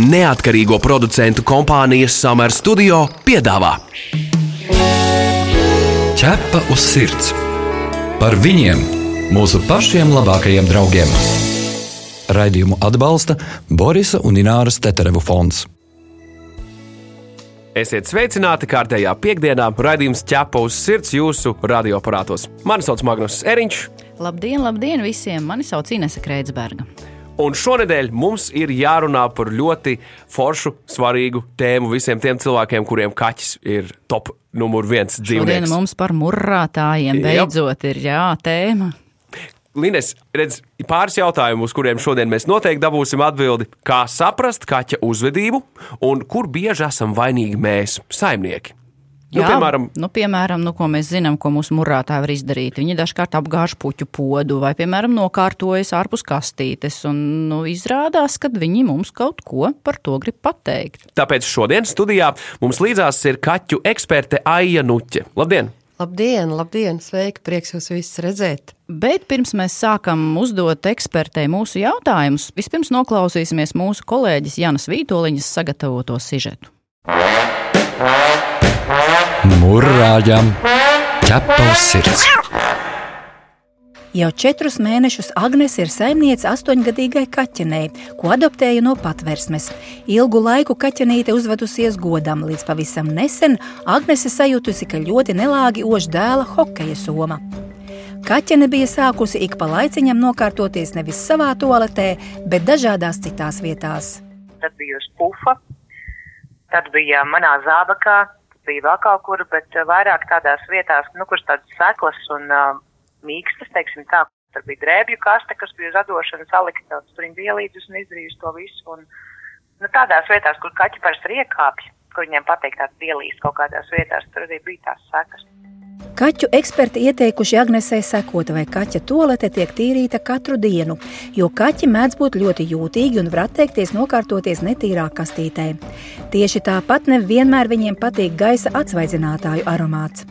neatkarīgo producentu kompānijas Summer Studio piedāvā Ķepa uz sirds par viņiem, mūsu pašiem labākajiem draugiem. Raidījumu atbalsta Borisa un Ināras Teterevu fonds. Esiet sveicināti kārtējā piekdienā, raidījums ķepa uz sirds jūsu radioaparātos. Mani sauc Magnus Eriņš. Labdien, labdien visiem! Mani sauc Inese Kreitsberga. Un šonadēļ mums ir jārunā par ļoti foršu, svarīgu tēmu visiem tiem cilvēkiem, kuriem kaķis ir top numur viens Šodien dzīvnieks. mums par murrātājiem Jop. beidzot ir jā, tēma. Lines, redz, pāris jautājumu, uz kuriem šodien mēs noteikti dabūsim atbildi. Kā saprast kaķa uzvedību un kur bieži esam vainīgi mēs, saimnieki? Nu, Jā, piemēram, nu, piemēram nu, ko mēs zinām, ko mūsu murrātāji var izdarīt. Viņi dažkārt apgāž puķu podu vai, piemēram, nokārtojas ārpus kastītes. Un, nu, izrādās, ka viņi mums kaut ko par to grib pateikt. tāpēc šodien studijā mums līdzās ir kaķu eksperte Aija Nuķe. Labdien! Labdien, labdien, sveiki, prieks jūs visus redzēt. Bet pirms mēs sākam uzdot ekspertei mūsu jautājumus, vispirms noklausīsimies mūsu kolēģis Janas Vītoliņas sagatavoto sižetu. Mūrāģam ķepa uz sirds. Jau četrus mēnešus Agnēs ir saimniece astoņgadīgai kaķenei, ko adoptēja no patversmes. Ilgu laiku kaķenīte uzvedusies godam, līdz pavisam nesen Agnese sajutusi, ka ļoti nelāgi ož dēla hokeja soma. Kaķene bija sākusi ik pa laiciņam nokārtoties nevis savā toaletē, bet dažādās citās vietās. tad bija uz pufa, tad bija manā zābakā, bija vēl kaut kur, bet eh, vairāk tādās vietās, nu, kuras tādas seklas un uh, mīkstas, teiksim tā, tur bija drēbju kaste, kas bija uz adošana salikta, tur viņi bija līdzi un izdarījuši to visu. Un, nu, tādās vietās, kur kaķi parasti ir iekāpji, kur viņiem patīk tāds ielīst kaut kādās vietās, tur arī bija tās sekas. Kaķu eksperti ieteikuši Agnesei sekot, vai kaķa tolete tiek tīrīta katru dienu, jo kaķi mēdz būt ļoti jūtīgi un var atteikties nokārtoties netīrā kastītē. Tieši tāpat nevienmēr viņiem patīk gaisa atsvaidzinātāju aromāts.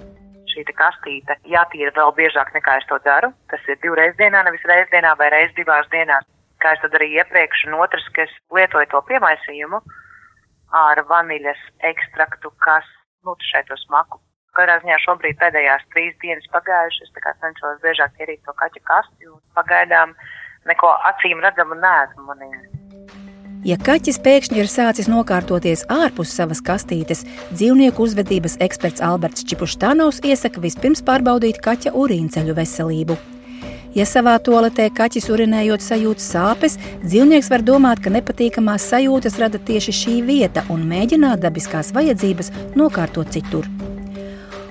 šī te kastīte jātīra vēl biežāk nekā es to daru. Tas ir divreiz dienā, nevis reiz dienā vai reiz divās dienās. Kā es to darīju iepriekš, un otrs, ka es lietoju to piemaisījumu ar vaniļas ekstraktu, kas nutrišē to smaku. Katrā ziņā šobrīd pēdējās trīs dienas pagājušas, tā kā cenšos biežāk ierīt to kaķu kasti, un pagaidām neko acīm redzamu neesmu manī. Ja kaķis pēkšņi ir sācis nokārtoties ārpus savas kastītes, dzīvnieku uzvedības eksperts Alberts Čipuštānovs iesaka vispirms pārbaudīt kaķa urīnceļu veselību. Ja savā toaletē kaķis urinējot sajūt sāpes, dzīvnieks var domāt, ka nepatīkamās sajūtas rada tieši šī vieta un mēģināt dabiskās vajadzības nokārtot citur.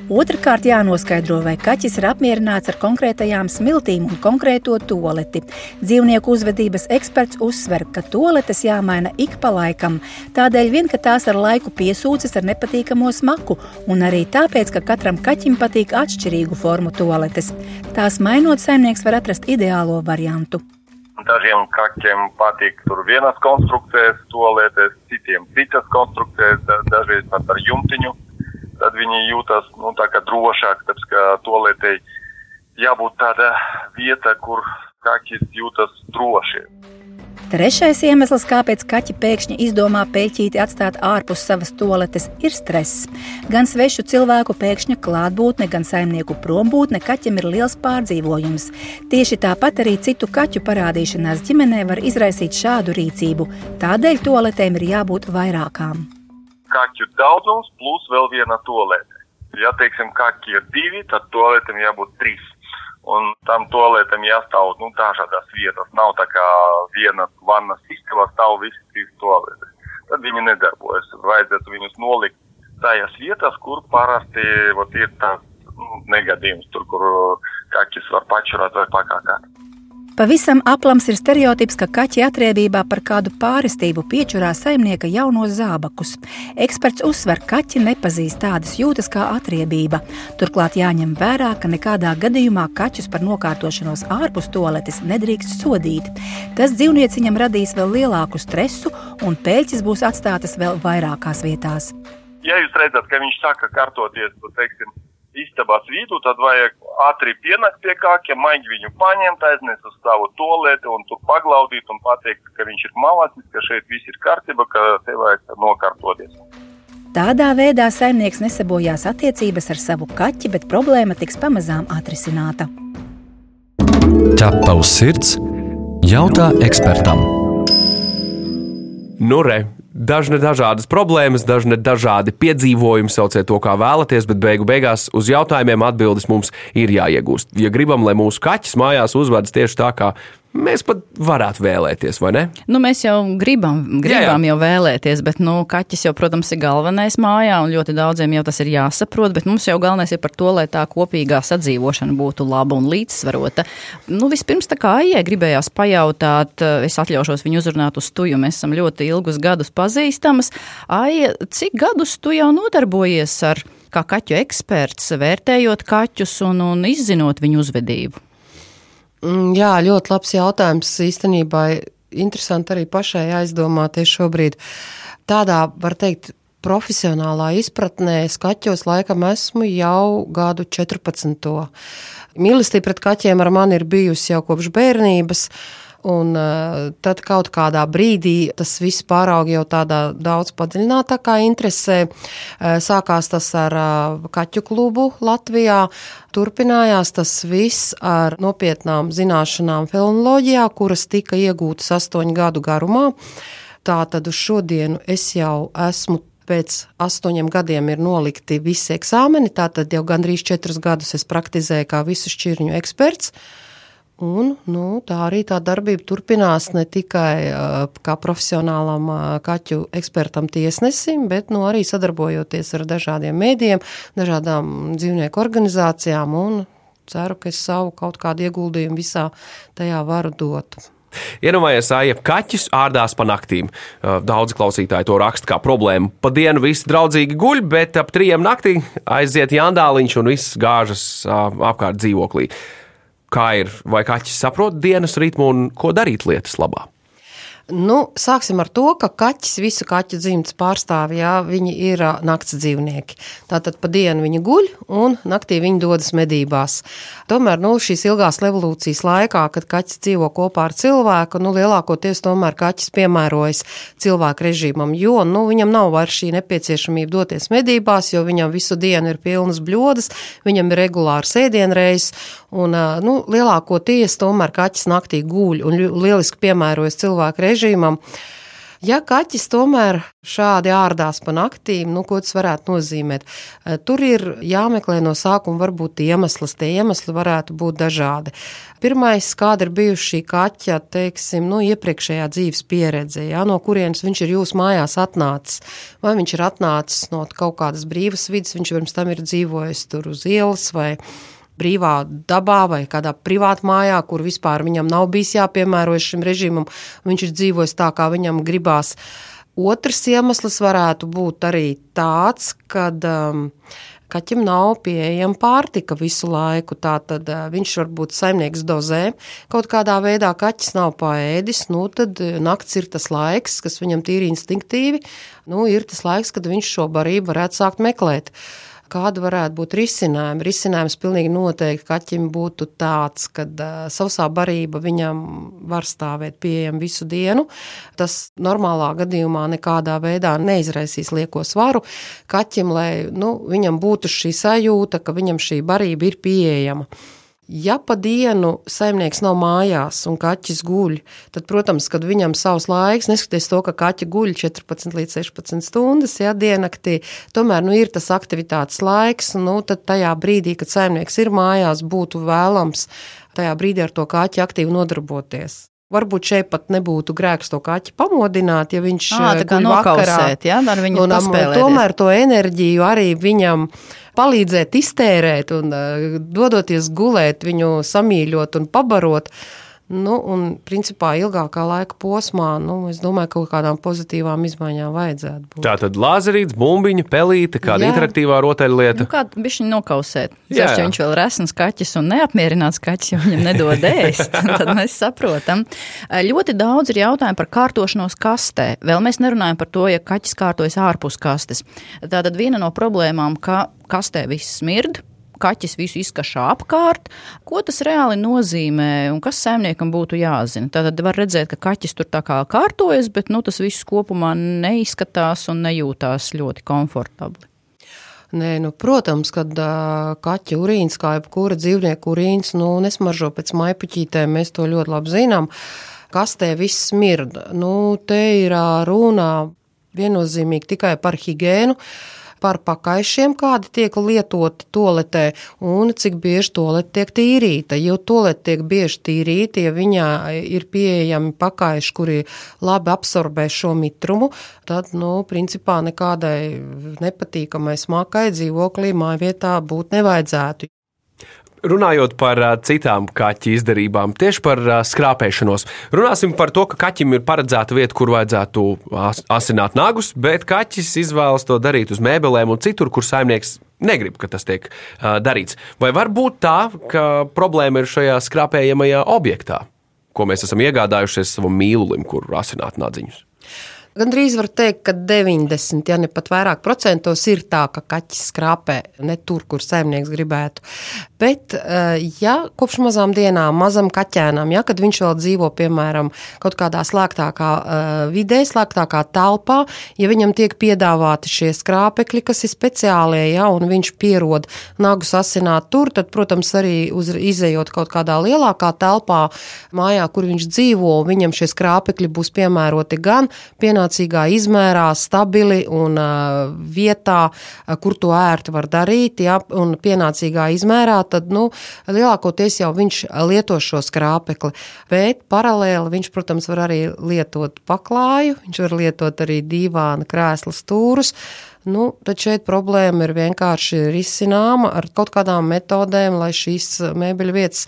Otrakārt, jānoskaidro, vai kaķis ir apmierināts ar konkrētajām smiltīm un konkrēto toleti. Dzīvnieku uzvedības eksperts uzsver, ka toaletes jāmaina ik pa laikam, tādēļ vien, ka tās ar laiku piesūcas ar nepatīkamo smaku, un arī tāpēc, ka katram kaķim patīk atšķirīgu formu toaletes. Tās mainot, saimnieks var atrast ideālo variantu. Dažiem kaķiem patīk tur vienas konstrukcijas, tolēties, citiem citas konstrukcijas, da- dažreiz pat ar jumtiņu. Tad viņi jūtas nu, drošāk, tāpēc ka tolētei jābūt tāda vieta, kur kaķis jūtas droši. Trešais iemesls, kāpēc kaķi pēkšņi izdomā pēķīti atstāt ārpus savas toaletes, ir stress. Gan svešu cilvēku pēkšņa klātbūtne, gan saimnieku prombūtne kaķim ir liels pārdzīvojums. Tieši tāpat arī citu kaķu parādīšanās ģimenē var izraisīt šādu rīcību. Tādēļ toaletēm ir jābūt vairākām. Kaķu daudzums plus vēl viena tolēte. Ja, teiksim, kaķi ir divi, tad tolētam jābūt trīs. Un tam tolētam jāstāv nu, dažādās vietās. Nav tā kā viena vannas istabā stāv visas trīs tolētas. Tad viņi nedarbojas. Vajadzētu viņus nolikt tajās vietās, kur parasti vot, ir tāds nu, negadījums, tur, kur uh, kaķis var pačurāt vai pakākāt. Pavisam aplams ir stereotips, ka kaķi atriebībā par kādu pāristību piečurā saimnieka jaunos zābakus. Eksperts uzsver, ka kaķi nepazīst tādas jūtas kā atriebība. Turklāt jāņem vērā, ka nekādā gadījumā kaķus par nokārtošanos ārpus toaletes nedrīkst sodīt. Tas dzīvnieciņam radīs vēl lielāku stresu, un pēļķis būs atstātas vēl vairākās vietās. Ja jūs redzat, ka viņš saka kārtoties, tad, teiksim, istabās vidū, tad vajag ātri pienākt pie kākiem, maigi viņu paņemt, aiznest uz savu tolēti un tur paglaudīt un pateikt, ka viņš ir malacis, ka šeit viss ir kārtība, ka te vajag nokārtoties. Tādā veidā saimnieks nesabojās attiecības ar savu kaķi, bet problēma tiks pamazām atrisināta. Ķepa uz sirds - jautā ekspertam. Nu, re, dažne dažādas problēmas, dažne dažādi piedzīvojumi, sauciet to kā vēlaties, bet beigu beigās uz jautājumiem atbildes mums ir jāiegūst. Ja gribam, lai mūsu kaķis mājās uzvedas tieši tā, kā Mēs pat varētu vēlēties, vai ne? Nu, mēs jau gribam, gribam jā, jā. jau vēlēties, bet nu, kaķis jau, protams, ir galvenais mājā, un ļoti daudziem jau tas ir jāsaprot. Bet mums jau galvenais ir par to, lai tā kopīgā sadzīvošana būtu laba un līdzsvarota. Nu, vispirms, tā kā Aijai gribējās pajautāt, es atļaušos viņu uzrunāt uz tu, jo mēs esam ļoti ilgus gadus pazīstamas. Aija, cik gadus tu jau nodarbojies ar kā kaķu eksperts, vērtējot kaķus un, un izzinot viņu uzvedību? Mm, jā, ļoti labs jautājums. Īstenībā interesanti arī pašai aizdomāties šobrīd. Tādā, var teikt, profesionālā izpratnē skaķos laikam esmu jau gadu 14. Mīlestība pret kaķiem ar mani ir bijusi jau kopš bērnības. Un uh, tad kaut kādā brīdī tas viss pārauga jau tādā daudz padziļinātākā interesē. Uh, sākās tas ar uh, kaķu klubu Latvijā. Turpinājās tas viss ar nopietnām zināšanām filoloģijā, kuras tika iegūtas astoņu gadu garumā. Tātad uz šodienu es jau esmu pēc astoņiem gadiem ir nolikti visi eksāmeni. Tātad jau gandrīz četrus gadus es praktizēju kā visu šķirņu eksperts. Un, nu, tā arī tā darbība turpinās ne tikai uh, kā profesionālam uh, kaķu ekspertam, tiesnesim, bet nu, arī sadarbojoties ar dažādiem mēdiem, dažādām dzīvnieku organizācijām. Ceru, ka es savu kaut kādu ieguldījumu visā tajā varu dot. Iedomājieties, ja kaķis ārdās pa naktīm. Daudz klausītāji to raksta kā problēmu. Pa dienu viss draudzīgi guļ, bet ap trijiem naktī aiziet jandāliņš un viss gāžas apkārt dzīvoklī kā ir, vai kaķis saprot dienas ritmu un ko darīt lietas labā. Nu, sāksim ar to, ka kaķis visu kaķu dzimtas pārstāv, jā, viņi ir nakts dzīvnieki. Tātad pa dienu viņi guļ un naktī viņi dodas medībās. Tomēr nu, šīs ilgās evolūcijas laikā, kad kaķis dzīvo kopā ar cilvēku, nu, lielākoties tomēr kaķis piemērojas cilvēku režīmam, jo nu, viņam nav vairs šī nepieciešamība doties medībās, jo viņam visu dienu ir pilnas bļodas, viņam ir regulārs ēdienreizes, un nu, lielākoties tomēr kaķis naktī guļ un lieliski piemērojas cilvēku režīmam. Ja kaķis tomēr šādi ārdās pa naktīm, nu, ko tas varētu nozīmēt? Eh, tur ir jāmeklē no sākuma varbūt iemesls. Tie iemesli varētu būt dažādi. Pirmais, kāda ir bijusi šī kaķa, teiksim, nu, iepriekšējā dzīves pieredze, ja, no kurienes viņš ir jūsu mājās atnācis. Vai viņš ir atnācis no kaut kādas brīvas vidas, viņš pirms tam ir dzīvojis tur uz ielas vai brīvā dabā vai kādā privātā mājā, kur vispār viņam nav bijis jāpiemērojas šim režīmam, viņš ir dzīvojis tā, kā viņam gribās. Otrs iemesls varētu būt arī tāds, ka um, kaķim nav pieejama pārtika visu laiku. Tātad uh, viņš varbūt saimnieks dozē, kaut kādā veidā kaķis nav paēdis. Nu, tad uh, nakts ir tas laiks, kas viņam tīri instinktīvi, nu, ir tas laiks, kad viņš šo barību varētu sākt meklēt. Uh, Kāda varētu būt risinājuma? Risinājums pilnīgi noteikti kaķim būtu tāds, ka uh, sausā barība viņam var stāvēt pieejama visu dienu. Tas normālā gadījumā nekādā veidā neizraisīs lieko svaru kaķim, lai nu, viņam būtu šī sajūta, ka viņam šī barība ir pieejama. Ja pa dienu saimnieks nav mājās un kaķis guļ, tad, protams, kad viņam savs laiks, neskatoties to, ka kaķi guļ 14 līdz 16 stundas, ja diennaktī, tomēr nu, ir tas aktivitātes laiks, nu, tad tajā brīdī, kad saimnieks ir mājās, būtu vēlams tajā brīdī ar to kaķi aktīvi nodarboties. Varbūt šeit pat nebūtu grēks to kaķi pamodināt, ja viņš à, tā kā nokausēt, ja, ar viņu un, tomēr to enerģiju arī viņam palīdzēt iztērēt un uh, dodoties gulēt, viņu samīļot un pabarot. Uh, Nu, un, principā, ilgākā laika posmā, nu, es domāju, ka kaut kādām pozitīvām izmaiņām vajadzētu būt. Tā tad lāzerīts, bumbiņa, pelīte, kāda Jā. interaktīvā rotaļlieta. Nu, kādu bišķiņu nokausēt. Ceļš, ja viņš vēl ir resns kaķis un neapmierināts kaķis, jo viņam nedod ēst, tad mēs saprotam. Ļoti daudz ir jautājumu par kārtošanos kastē. Vēl mēs nerunājam par to, ja kaķis kārtojas ārpus kastes. Tātad viena no problēmām, ka kastē viss smird, kaķis visu izkašā apkārt. Ko tas reāli nozīmē un kas saimniekam būtu jāzina? Tātad var redzēt, ka kaķis tur tā kā kārtojas, bet nu, tas viss kopumā neizskatās un nejūtās ļoti komfortabli. Nē, nu, protams, kad uh, kaķa urīns, kā jebkura dzīvnieka urīns, nu, nesmaržo pēc maipuķītēm, mēs to ļoti labi zinām. Kas te viss smirda? Nu, te ir runa viennozīmīgi tikai par higiēnu. Uh, par pakaišiem, kādi tiek lietoti toaletē, un cik bieži toalete tiek tīrīta. Jo toalete tiek bieži tīrīta, ja viņā ir pieejami pakaiši, kuri labi absorbē šo mitrumu, tad, nu, principā nekādai nepatīkamai smakai dzīvoklī mājvietā būt nevajadzētu. Runājot par uh, citām kaķa izdarībām, tieši par uh, skrāpēšanos, runāsim par to, ka kaķim ir paredzēta vieta, kur vajadzētu as asināt nagus, bet kaķis izvēlas to darīt uz mēbelēm un citur, kur saimnieks negrib, ka tas tiek uh, darīts. Vai var būt tā, ka problēma ir šajā skrāpējamajā objektā, ko mēs esam iegādājušies savam mīlulim, kur asināt nadziņus? Gan drīz var teikt, ka 90, ja ne pat vairāk procentos ir tā, ka kaķis skrāpē ne tur, kur saimnieks gribētu. Bet, eh, ja kopš mazām dienām, mazam kaķēnam, ja, kad viņš vēl dzīvo, piemēram, kaut kādā slēgtākā eh, vidē, slēgtākā telpā, ja viņam tiek piedāvāti šie skrāpekļi, kas ir speciālie, ja, viņš pierod nagu sasināt tur, tad, protams, arī uz, izējot kaut kādā lielākā telpā, mājā, kur viņš dzīvo, viņam šie skrāpekļi būs piemēroti gan pienācīgi pienācīgā izmērā, stabili un uh, vietā, uh, kur to ērti var darīt, ja, un pienācīgā izmērā, tad nu, lielākoties jau viņš lieto šo skrāpekli. Bet paralēli viņš, protams, var arī lietot paklāju, viņš var lietot arī divāna krēsla stūrus. Nu, tad šeit problēma ir vienkārši risināma ar kaut kādām metodēm, lai šīs mēbeļu vietas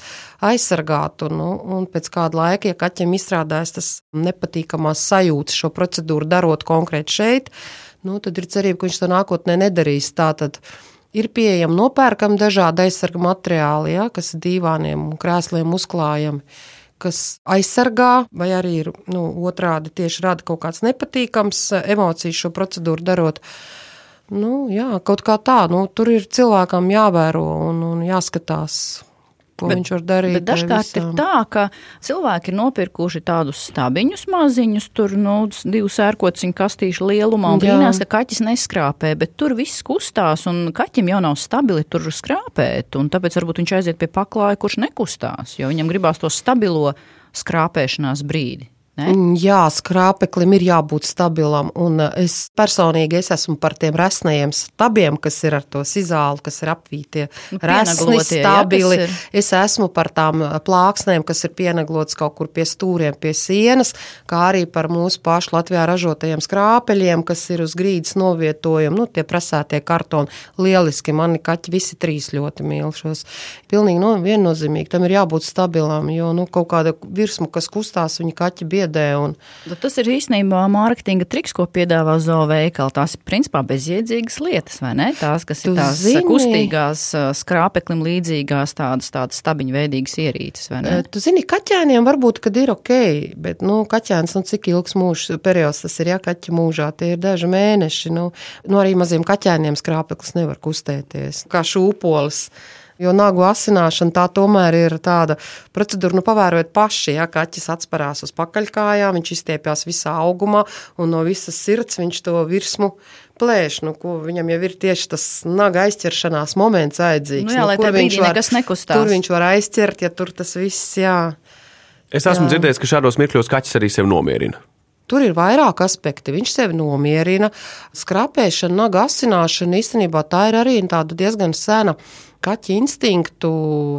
aizsargātu. Nu, un pēc kāda laika, ja kaķim izstrādājas tas nepatīkamās sajūtas šo procedūru darot konkrēti šeit, nu, tad ir cerība, ka viņš to nākotnē nedarīs. Tātad ir pieejami nopērkami dažādi aizsarga materiāli, ja, kas divāniem un krēsliem uzklājami kas aizsargā, vai arī ir nu, otrādi tieši rada kaut kāds nepatīkams emocijas šo procedūru darot. Nu, jā, kaut kā tā, nu, tur ir cilvēkam jāvēro un, un jāskatās, ko bet, viņš var darīt. Bet dažkārt ir tā, ka cilvēki ir nopirkuši tādus stabiņus maziņus, tur nu, divu sērkociņu kastīšu lielumā un brīnās, ka kaķis neskrāpē, bet tur viss kustās un kaķim jau nav stabili tur skrāpēt, un tāpēc varbūt viņš aiziet pie paklāja, kurš nekustās, jo viņam gribās to stabilo skrāpēšanās brīdi. Ne? Mm, jā, skrāpeklim ir jābūt stabilam. Uh, es personīgi es esmu par tiem resnajiem stabiem, kas ir ar to izāli, kas ir apvītie. Nu, resni, stabili. Jā, es esmu par tām uh, plāksnēm, kas ir pienaglotas kaut kur pie stūriem, pie sienas, kā arī par mūsu pašu Latvijā ražotajiem skrāpeļiem, kas ir uz grīdas novietojumi. Nu, tie prasētie kartoni lieliski. Mani kaķi visi trīs ļoti mīl šos. Pilnīgi no, viennozīmīgi tam ir jābūt stabilam, jo nu, kaut kāda virsma, kas kustās, viņa kaķi biedē biedē. Un... Bet tas ir īstenībā mārketinga triks, ko piedāvā zooveikali. Tās ir principā bezjēdzīgas lietas, vai ne? Tās, kas tu ir tās zini... kustīgās, skrāpeklim līdzīgās, tādas, tādas stabiņu veidīgas ierīces, vai ne? Tu zini, kaķēniem varbūt, kad ir ok, bet, nu, kaķēns, nu, cik ilgs mūžs periods tas ir, ja kaķa mūžā, tie ir daži mēneši, nu, nu arī maziem kaķēniem skrāpeklis nevar kustēties, kā šūpolis. Jo nagu asināšana tā tomēr ir tāda procedūra, nu, pavērojiet paši, ja kaķis atsparās uz pakaļkājām, viņš izstiepjas visā augumā un no visas sirds viņš to virsmu plēš, nu, ko viņam jau ir tieši tas naga aizķeršanās moments vajadzīgs. Nu, jā, nu, lai tur viņš var, nekas nekustās. Tur viņš var aizķert, ja tur tas viss, jā. Es esmu jā. dzirdējis, ka šādos mirkļos kaķis arī sevi nomierina. Tur ir vairāk aspekti. Viņš sevi nomierina. Skrapēšana, naga asināšana īstenībā tā ir arī diezgan sena kaķa instinktu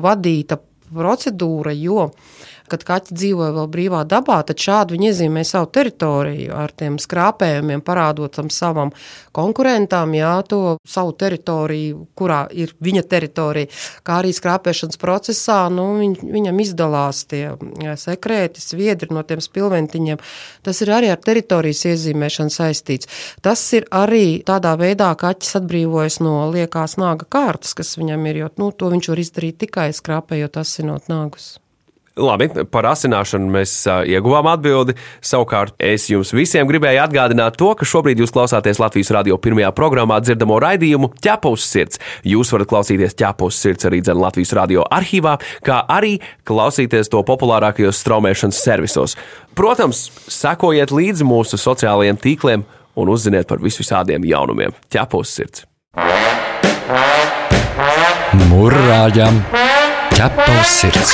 vadīta procedūra, jo kad kaķi dzīvoja vēl brīvā dabā, tad šādi viņi iezīmē savu teritoriju ar tiem skrāpējumiem, parādot tam savam konkurentam, jā, to savu teritoriju, kurā ir viņa teritorija, kā arī skrāpēšanas procesā, nu, viņ, viņam izdalās tie sekrēti, sviedri no tiem spilventiņiem. Tas ir arī ar teritorijas iezīmēšanu saistīts. Tas ir arī tādā veidā, ka kaķis atbrīvojas no liekās nāga kārtas, kas viņam ir, jo nu, to viņš var izdarīt tikai skrāpējot, asinot nāgus. Labi, par asināšanu mēs ieguvām atbildi. Savukārt es jums visiem gribēju atgādināt to, ka šobrīd jūs klausāties Latvijas radio pirmajā programmā dzirdamo raidījumu ķepus sirds. Jūs varat klausīties ķepus sirds arī dzen Latvijas radio arhīvā, kā arī klausīties to populārākajos straumēšanas servisos. Protams, sekojiet līdzi mūsu sociālajiem tīkliem un uzziniet par visvisādiem jaunumiem. Ķepus sirds! Mūrāģam! Ķepaus sirds!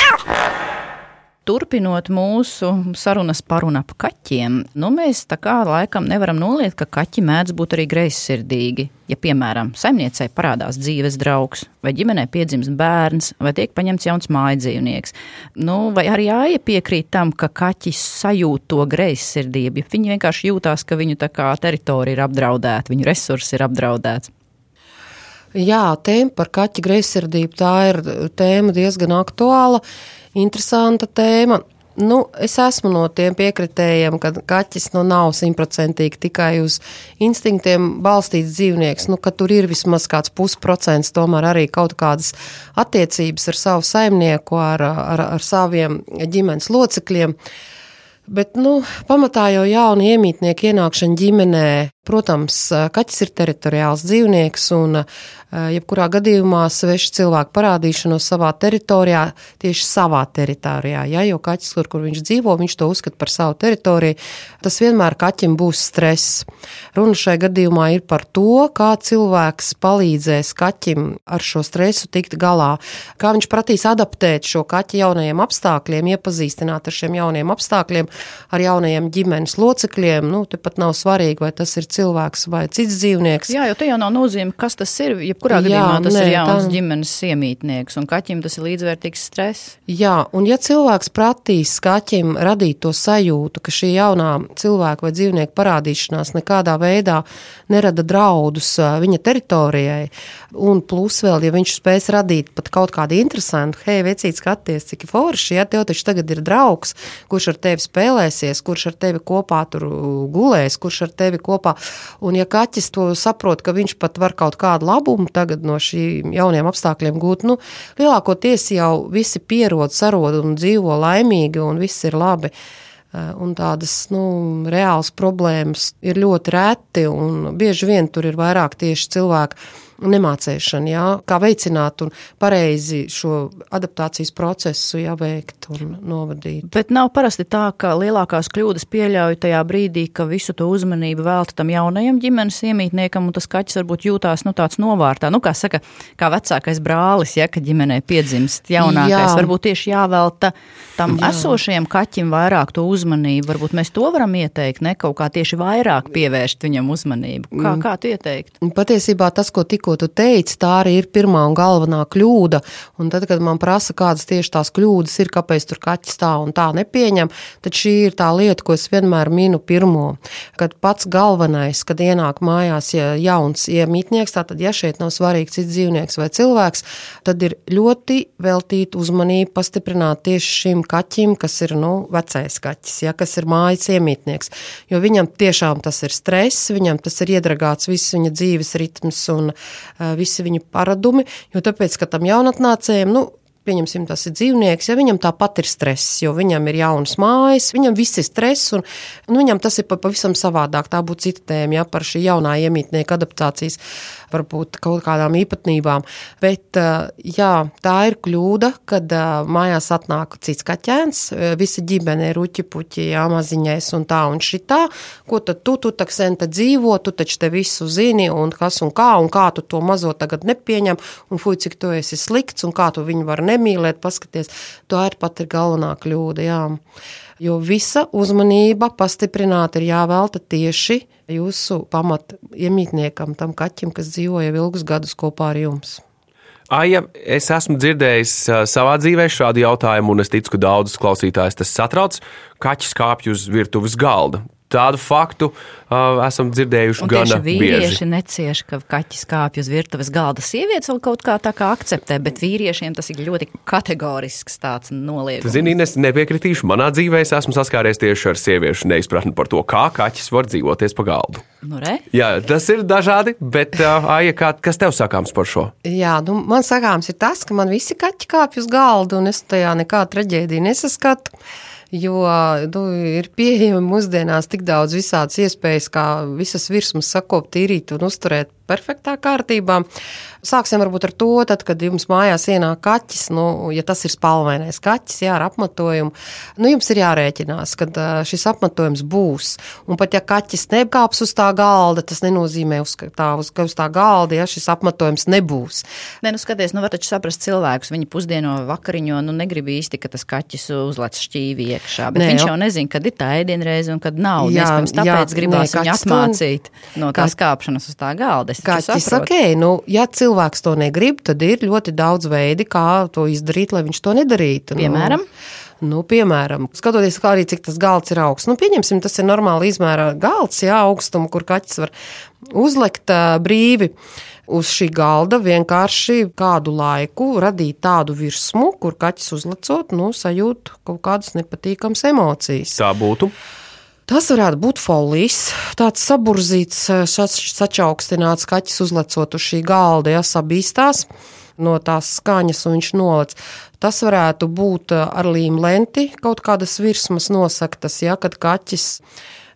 Turpinot mūsu sarunas par un ap kaķiem, nu mēs tā kā laikam nevaram noliekt, ka kaķi mēdz būt arī greizsirdīgi. Ja, piemēram, saimniecei parādās dzīves draugs, vai ģimenē piedzimst bērns, vai tiek paņemts jauns mājdzīvnieks, nu, vai arī Aija piekrīt tam, ka kaķi sajūt to greizsirdību. Viņi vienkārši jūtās, ka viņu teritorija ir apdraudēta, viņu resursi ir apdraudēti. Jā, tēma par kaķa greizsirdību tā ir tēma diezgan aktuāla. Uh, interesanta tēma. Nu, es esmu no tiem piekritējiem, ka kaķis nu, nav simtprocentīgi tikai uz instinktiem balstīts dzīvnieks, nu, tur ir vismaz kāds pusprocents, tomēr arī kaut kādas attiecības ar savu saimnieku, ar, ar, ar saviem ģimenes locekļiem. Bet, nu, pamatā jau jauni iemītnieki ienākšana ģimenē, protams, kaķis ir teritoriāls dzīvnieks un jebkurā gadījumā svešu cilvēku parādīšanos savā teritorijā, tieši savā teritorijā. Ja, jo kaķis, kur, kur viņš dzīvo, viņš to uzskata par savu teritoriju. Tas vienmēr kaķim būs stress. Runa šai gadījumā ir par to, kā cilvēks palīdzēs kaķim ar šo stresu tikt galā, kā viņš prasīs adaptēt šo kaķi jaunajiem apstākļiem, iepazīstināt ar šiem jauniem apstākļiem, ar jaunajiem ģimenes locekļiem. Nu, Tepat nav svarīgi, vai tas ir cilvēks vai cits dzīvnieks. Jā, jo te jau nav nozīme, kas tas ir. Jebkurā gadījumā tas nē, ir jauns tā... ģimenes iemītnieks, un kaķim tas ir līdzvērtīgs stress. Jā, un ja cilvēks prasīs kaķim radīt to sajūtu, ka šī jaunā cilvēka vai dzīvnieka parādīšanās nekādā veidā nerada draudus viņa teritorijai, un plus vēl, ja viņš spēs radīt pat kaut kādu interesantu, hei, vecīt, skaties, cik forši, ja tev taču tagad ir draugs, kurš ar tevi spēlēsies, kurš ar tevi kopā tur gulēs, kurš ar tevi kopā, un ja kaķis to saprot, ka viņš pat var kaut kādu labumu tagad no šīm jauniem apstākļiem gūt. Nu, lielākoties jau visi pierod, sarod un dzīvo laimīgi, un viss ir labi. Eh, un tādas nu, reālas problēmas ir ļoti reti, un bieži vien tur ir vairāk tieši cilvēki nemācēšana, jā, kā veicināt un pareizi šo adaptācijas procesu jāveikt un novadīt. Bet nav parasti tā, ka lielākās kļūdas pieļauj tajā brīdī, ka visu to uzmanību velta tam jaunajam ģimenes iemītniekam, un tas kaķis varbūt jūtās nu, tāds novārtā. Nu, kā saka, kā vecākais brālis, ja, ka ģimenē piedzimst jaunākais, Jā. varbūt tieši jāvelta tam Jā. esošajam kaķim vairāk to uzmanību. Varbūt mēs to varam ieteikt, ne kaut kā tieši vairāk pievērst viņam uzmanību. Kā, mm. kā tu ieteikt? Patiesībā tas, ko tikko tu teici, tā arī ir pirmā un galvenā kļūda. Un tad, kad man prasa, kādas tieši tās kļūdas ir, kāpēc tur kaķis tā un tā nepieņem, tad šī ir tā lieta, ko es vienmēr minu pirmo. Kad pats galvenais, kad ienāk mājās ja jauns iemītnieks, tātad, ja šeit nav svarīgs cits dzīvnieks vai cilvēks, tad ir ļoti veltīt uzmanību, pastiprināt tieši šim kaķim, kas ir nu, vecais kaķis, ja, kas ir mājas iemītnieks. Jo viņam tiešām tas ir stress, viņam tas ir iedragāts viss viņa dzīves ritms un visi viņu paradumi, jo tāpēc, ka tam jaunatnācējiem, nu, pieņemsim, tas ir dzīvnieks, ja viņam tāpat ir stress, jo viņam ir jaunas mājas, viņam viss ir stress, un nu, viņam tas ir pavisam savādāk. Tā būtu cita tēma, ja par šī jaunā iemītnieka adaptācijas varbūt kaut kādām īpatnībām. Bet jā, tā ir kļūda, kad mājās atnāk cits kaķēns, visa ģimene ir uķi puķi, jā, maziņais un tā un šitā, ko tad tu, tu tak sen te dzīvo, tu taču te visu zini un kas un kā, un kā tu to mazo tagad nepieņem, un fuj, cik tu esi slikts, un kā tu viņu var nemīlēt, paskaties, tā ir pat ir galvenā kļūda, jā. Jo visa uzmanība pastiprināti ir jāvelta tieši jūsu pamat iemītniekam, tam kaķim, kas dzīvo jau ilgus gadus kopā ar jums. Aija, es esmu dzirdējis savā dzīvē šādu jautājumu, un es ticu, ka daudzus klausītājus tas satrauc. Kaķis kāpj uz virtuves galda. Tādu faktu uh, esam dzirdējuši Un gana tieši vīrieši bieži. necieš, ka kaķis kāpj uz virtuves galda. Sievietes vēl kaut kā tā kā akceptē, bet vīriešiem tas ir ļoti kategorisks tāds noliegums. Zini, es nepiekritīšu. Manā dzīvē es esmu saskāries tieši ar sieviešu neizpratni par to, kā kaķis var dzīvoties pa galdu. Nu, re? Jā, tas ir dažādi, bet, uh, Aija, kā, kas tev sakāms par šo? Jā, nu, man sakāms ir tas, ka man visi kaķi kāpj uz galda, un es tajā nekādu traģēdiju nesaskatu. Jo nu, ir pieejami mūsdienās tik daudz visādas iespējas, kā visas virsmas sakopt, tīrīt un uzturēt perfektā kārtībā. Sāksim varbūt ar to, tad, kad jums mājās ienāk kaķis, nu, ja tas ir spalvainais kaķis, jā, ar apmetojumu, nu, jums ir jārēķinās, ka šis apmetojums būs. Un pat ja kaķis nekāps uz tā galda, tas nenozīmē, uz tā, uz, ka uz tā galda, ja šis apmetojums nebūs. Nē, nu skaties, nu var taču saprast cilvēkus, viņi pusdieno vakariņo, nu negrib īsti, ka tas kaķis uzlec šķīvi iekšā, bet Nē, viņš jau nezina, kad ir tā ēdienreize un kad nav. Jā, Jā, Iespējams, jā, tāpēc nē, gribās viņu kaķis to- atmācīt no tās kāpšanas uz tā galda. Kaķis ok, nu, ja cilvēks to negrib, tad ir ļoti daudz veidi, kā to izdarīt, lai viņš to nedarītu. Piemēram? Nu, nu, piemēram, skatoties, kā arī cik tas galds ir augsts. Nu, pieņemsim, tas ir normāli izmēra galds, jā, augstuma, kur kaķis var uzlekt ā, brīvi. Uz šī galda vienkārši kādu laiku radīt tādu virsmu, kur kaķis uzlecot, nu, sajūt kaut kādas nepatīkamas emocijas. Tā būtu. Tas varētu būt folijas, tāds saburzīts, šāds sačaukstināts kaķis uzlecot uz šī galda, ja sabīstās no tās skaņas, un viņš nolec. Tas varētu būt ar līmu lenti, kaut kādas virsmas nosaktas, ja kad kaķis.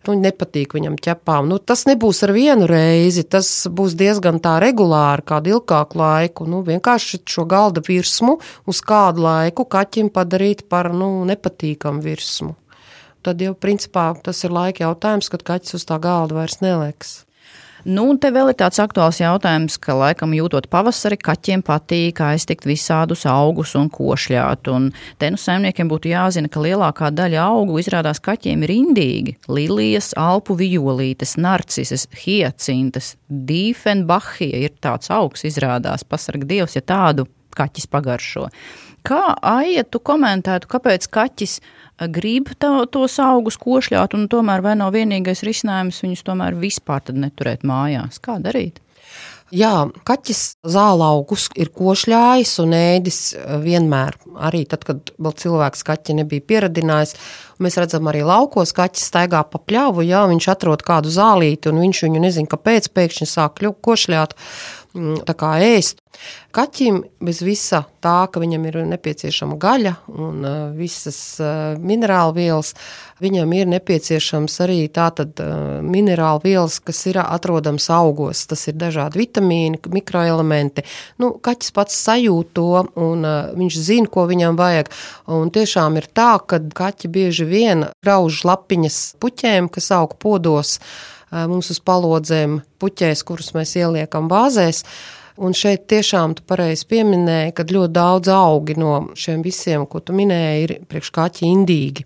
Nu, nepatīk viņam ķepām. Nu, tas nebūs ar vienu reizi, tas būs diezgan tā regulāri, kādu ilgāku laiku. Nu, vienkārši šo galda virsmu uz kādu laiku kaķim padarīt par nu, nepatīkamu virsmu tad jau principā tas ir laika jautājums, kad kaķis uz tā galda vairs neliks. Nu, un te vēl ir tāds aktuāls jautājums, ka laikam jūtot pavasari, kaķiem patīk aiztikt visādus augus un košļāt. Un te nu saimniekiem būtu jāzina, ka lielākā daļa augu izrādās kaķiem ir indīgi. Lilijas, alpu violītes, narcises, hiecintas, dīfenbahija ir tāds augs izrādās. Pasarg Dievs, ja tādu kaķis pagaršo. Kā Aija, tu komentētu, kāpēc kaķis eh, grib tā, tos augus košļāt, un tomēr vai nav vienīgais risinājums viņus tomēr vispār neturēt mājās? Kā darīt? Jā, kaķis zāle augus ir košļājis un ēdis vienmēr. Arī tad, kad vēl cilvēks kaķi nebija pieradinājis. Mēs redzam, arī laukos kaķis staigā pa pļāvu, jā, viņš atrod kādu zālīti un viņš viņu nezina, kāpēc pēkšņi sāk košļāt. Mm, Tā kā ēst. Kaķim bez visa tā, ka viņam ir nepieciešama gaļa un uh, visas uh, minerālu vielas, viņam ir nepieciešams arī tātad uh, minerālu vielas, kas ir atrodams augos. Tas ir dažādi vitamīni, mikroelementi. Nu, kaķis pats sajūt to un viņš zina, ko viņam vajag. Un tiešām ir tā, ka kaķi bieži vien grauž lapiņas puķēm, kas aug podos mums uz palodzēm, puķēs, kurus mēs ieliekam vāzēs. Un šeit tiešām tu pareizi pieminēji, ka ļoti daudz augi no šiem visiem, ko tu minēji, ir priekš kaķi indīgi.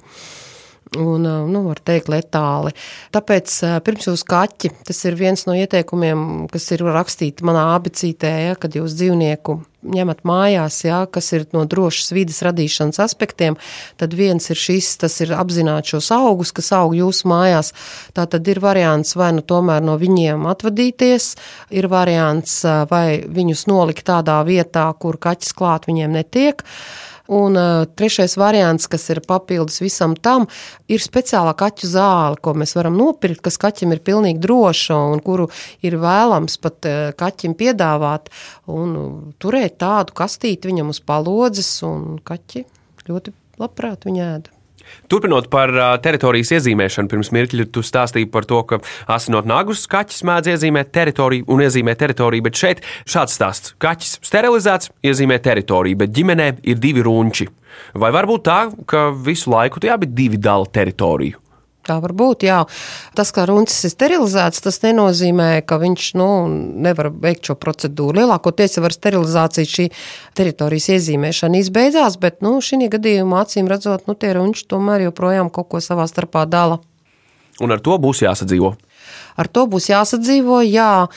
Un, nu, var teikt, letāli. Tāpēc pirms jūs kaķi, tas ir viens no ieteikumiem, kas ir rakstīti manā abecītē, ja, kad jūs dzīvnieku ņemat mājās, ja, kas ir no drošas vidas radīšanas aspektiem, tad viens ir šis, tas ir apzināt šos augus, kas aug jūsu mājās. Tā tad ir variants vai nu tomēr no viņiem atvadīties, ir variants vai viņus nolikt tādā vietā, kur kaķis klāt viņiem netiek. Un uh, trešais variants, kas ir papildus visam tam, ir speciālā kaķu zāle, ko mēs varam nopirkt, kas kaķim ir pilnīgi droša un kuru ir vēlams pat uh, kaķim piedāvāt un uh, turēt tādu kastīti viņam uz palodzes, un kaķi ļoti labprāt viņu ēda. Turpinot par teritorijas iezīmēšanu, pirms mirkļa tu stāstīji par to, ka asinot nagus kaķis mēdz iezīmēt teritoriju un iezīmē teritoriju, bet šeit šāds stāsts. Kaķis sterilizēts, iezīmē teritoriju, bet ģimenē ir divi runči. Vai var būt tā, ka visu laiku tie abi divi dala teritoriju? Tā var būt, jā. Tas, ka runcis ir sterilizēts, tas nenozīmē, ka viņš nu, nevar veikt šo procedūru. Lielākoties jau ar sterilizāciju šī teritorijas iezīmēšana izbeidzās, bet nu, šī gadījumā acīm redzot, nu, tie runči tomēr joprojām kaut ko savā starpā dala. Un ar to būs jāsadzīvo. Ar to būs jāsadzīvo. Jā,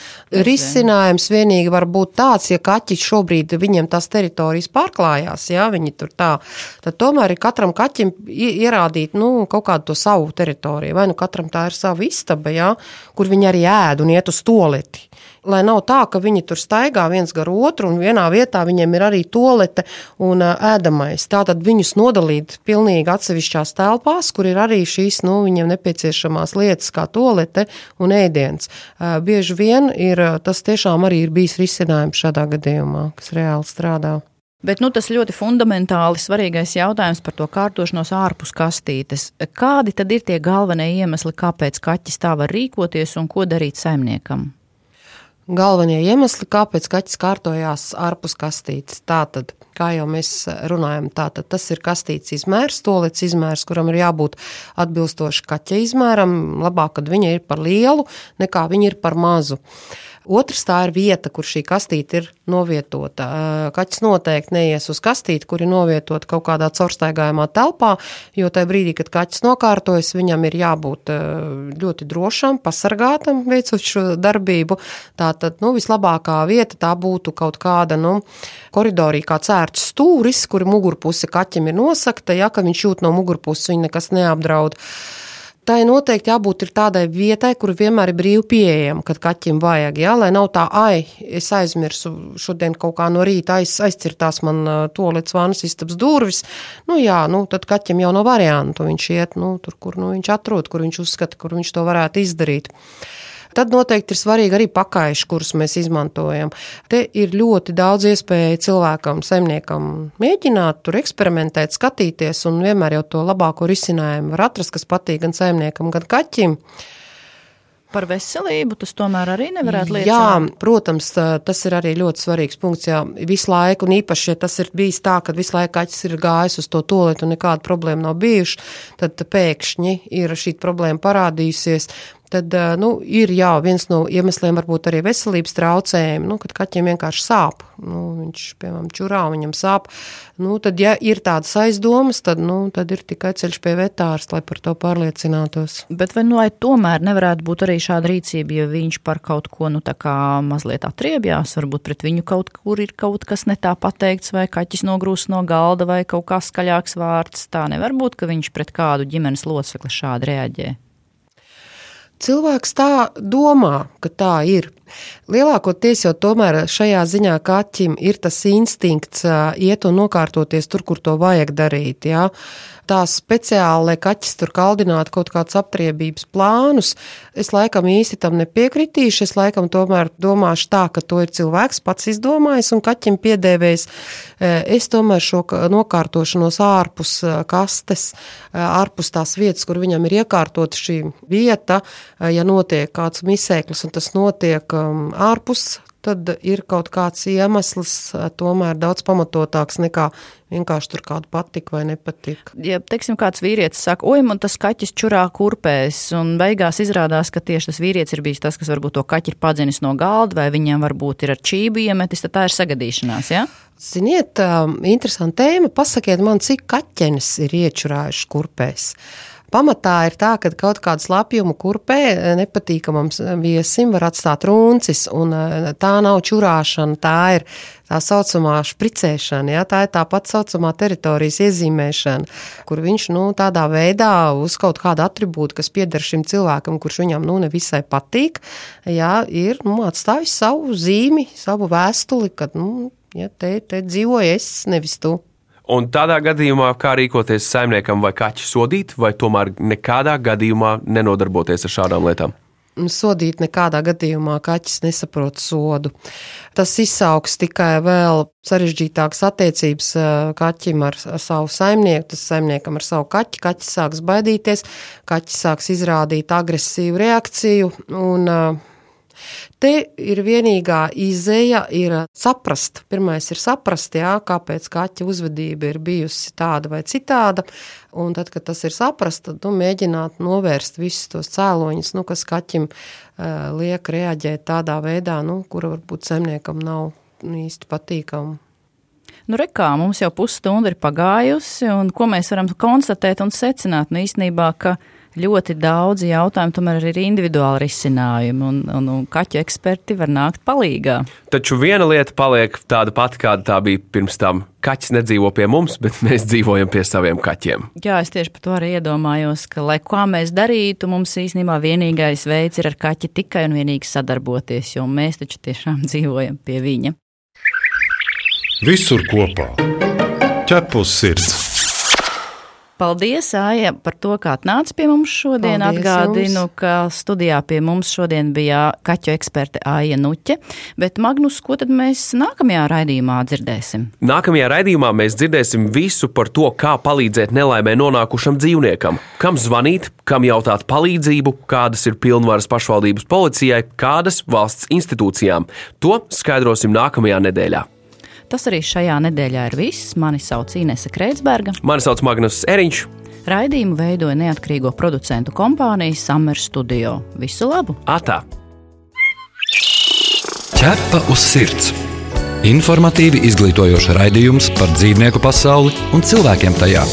risinājums vienīgi var būt tāds, ja kaķi šobrīd viņiem tās teritorijas pārklājās, jā, viņi tur tā, tad tomēr ir katram kaķim ierādīt nu, kaut kādu to savu teritoriju. Vai nu katram tā ir sava istaba, jā, kur viņi arī ēd un iet uz toleti. Lai nav tā, ka viņi tur staigā viens gar otru, un vienā vietā viņiem ir arī tolete un ēdamais. Tātad viņus nodalīt pilnīgi atsevišķās telpās, kur ir arī šīs nu, viņiem nepieciešamās lietas, kā tolete un ēdiens. Bieži vien ir, tas tiešām arī ir bijis risinājums šādā gadījumā, kas reāli strādā. Bet nu, tas ļoti fundamentāli svarīgais jautājums par to kārtošanos ārpus kastītes. Kādi tad ir tie galvenie iemesli, kāpēc kaķis tā var rīkoties un ko darīt saimniekam? Galvenie iemesli, kāpēc kaķis kārtojās ārpus kastītes. Tātad, kā jau mēs runājam, tātad tas ir kastītes izmērs, tolets izmērs, kuram ir jābūt atbilstoši kaķa izmēram. Labāk, kad viņa ir par lielu, nekā viņa ir par mazu. Uh, Otrs tā ir vieta, kur šī kastīte ir novietota. Kaķis noteikti neies uz kastīti, kur ir novietota kaut kādā caurstaigājumā telpā, jo tajā brīdī, kad kaķis nokārtojas, viņam ir jābūt ļoti drošam, pasargātam, veicot šo darbību. Tātad, nu, vislabākā vieta tā būtu kaut kāda, nu, koridorī kā cērts stūris, kur mugurpuse kaķim ir nosakta, ja, ka viņš jūt no mugurpuses, viņa nekas neapdraud tai noteikti jābūt tādai vietai, kur vienmēr ir brīvi pieejama, kad kaķim vajag. Jā, lai nav tā, ai, es aizmirsu šodien kaut kā no rīta aiz, aizcirtās man to līdz vānas istabas durvis. Nu, jā, nu, tad kaķim jau nav variantu. Viņš iet nu, tur, kur nu, viņš atrod, kur viņš uzskata, kur viņš to varētu izdarīt. Tad noteikti ir svarīgi arī pakaiši, kurus mēs izmantojam. Te ir ļoti daudz iespēju cilvēkam, saimniekam mēģināt, tur eksperimentēt, skatīties, un vienmēr jau to labāko risinājumu var atrast, kas patīk gan saimniekam, gan kaķim. Par veselību tas tomēr arī nevarētu lietot. Jā, protams, tas ir arī ļoti svarīgs punkts. Jā, visu laiku, un īpaši, ja tas ir bijis tā, ka visu laiku kaķis ir gājis uz to toaletu un nekāda problēma nav bijuši, tad pēkšņi ir šī problēma parādījusies tad nu, ir jā, viens no iemesliem varbūt arī veselības traucējumi, nu, kad kaķiem vienkārši sāp. Nu, viņš, piemēram, čurā, viņam sāp. Nu, tad, ja ir tādas aizdomas, tad, nu, tad ir tikai ceļš pie vetārs, lai par to pārliecinātos. Bet vai, nu, vai tomēr nevarētu būt arī šāda rīcība, ja viņš par kaut ko, nu, tā kā mazliet atriebjās, varbūt pret viņu kaut kur ir kaut kas ne tā pateikts, vai kaķis nogrūs no galda, vai kaut kā skaļāks vārds. Tā nevar būt, ka viņš pret kādu ģimenes locekli šādi reaģē. Cilvēks tā domā, ka tā ir. Lielākoties jau tomēr šajā ziņā kaķim ir tas instinkts iet un nokārtoties tur, kur to vajag darīt. Jā tā speciāli, lai kaķis tur kaldinātu kaut kādus aptriebības plānus, es laikam īsti tam nepiekritīšu. Es laikam tomēr domāšu tā, ka to ir cilvēks pats izdomājis un kaķim piedēvējis. Eh, es tomēr šo nokārtošanos ārpus eh, kastes, eh, ārpus tās vietas, kur viņam ir iekārtota šī vieta, ja notiek kāds misēklis un tas notiek um, ārpus tad ir kaut kāds iemesls tomēr daudz pamatotāks nekā vienkārši tur kādu patika vai nepatika. Ja, teiksim, kāds vīrietis saka, oi, man tas kaķis čurā kurpēs, un beigās izrādās, ka tieši tas vīrietis ir bijis tas, kas varbūt to kaķi ir padzinis no galda, vai viņam varbūt ir ar čību iemetis, tad tā ir sagadīšanās, ja? Ziniet, interesanta tēma. Pasakiet man, cik kaķenes ir iečurājuši kurpēs. Pamatā ir tā, ka kaut kādu slapjumu kurpē eh, nepatīkamam viesim var atstāt runcis, un eh, tā nav čurāšana, tā ir tā saucamā špricēšana, ja? tā ir tā pati saucamā teritorijas iezīmēšana, kur viņš nu, tādā veidā uz kaut kādu atribūtu, kas pieder šim cilvēkam, kurš viņam nu, nevisai patīk, ja? ir nu, atstājis savu zīmi, savu vēstuli, ka nu, ja, te, te dzīvoju es, nevis tu. Un tādā gadījumā, kā rīkoties saimniekam vai kaķu sodīt, vai tomēr nekādā gadījumā nenodarboties ar šādām lietām? Sodīt nekādā gadījumā kaķis nesaprot sodu. Tas izsauks tikai vēl sarežģītākas attiecības kaķim ar savu saimnieku, tas saimniekam ar savu kaķi. Kaķis sāks baidīties, kaķis sāks izrādīt agresīvu reakciju un Te ir vienīgā izēja, ir saprast. Pirmais ir saprast, jā, kāpēc kaķa uzvedība ir bijusi tāda vai citāda. Un tad, kad tas ir saprasts, tad nu, mēģināt novērst visus tos cēloņus, nu, kas kaķim uh, liek reaģēt tādā veidā, nu, kura varbūt zemniekam nav īsti patīkama. Nu, rekā, mums jau pusstunda ir pagājusi, un ko mēs varam konstatēt un secināt? Nu, īstenībā, ka ļoti daudzi jautājumi tomēr ir individuāli risinājumi, un, un, un kaķu eksperti var nākt palīgā. Taču viena lieta paliek tāda pati, kāda tā bija pirms tam. Kaķis nedzīvo pie mums, bet mēs dzīvojam pie saviem kaķiem. Jā, es tieši par to arī iedomājos, ka, lai ko mēs darītu, mums īstenībā vienīgais veids ir ar kaķi tikai un vienīgi sadarboties, jo mēs taču tiešām dzīvojam pie viņa. Visur kopā - ķepus sirds. Paldies, Aija, par to, kā atnāci pie mums šodien. Paldies Atgādinu, jums. ka studijā pie mums šodien bija kaķu eksperte Aija Nuķe. Bet, Magnus, ko tad mēs nākamajā raidījumā dzirdēsim? Nākamajā raidījumā mēs dzirdēsim visu par to, kā palīdzēt nelaimē nonākušam dzīvniekam, kam zvanīt, kam jautāt palīdzību, kādas ir pilnvaras pašvaldības policijai, kādas valsts institūcijām. To skaidrosim nākamajā nedēļā. Tas arī šajā nedēļā ir viss. Mani sauc Inese Kreitsberga. Mani sauc Magnus Eriņš. Raidījumu veidoja neatkarīgo producentu kompānija Summer Studio. Visu labu! Atā! Ķepa uz sirds. Informatīvi izglītojoši raidījums par dzīvnieku pasauli un cilvēkiem tajā.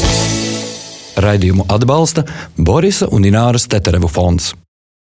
Raidījumu atbalsta Borisa un Ināras Teterevu fonds.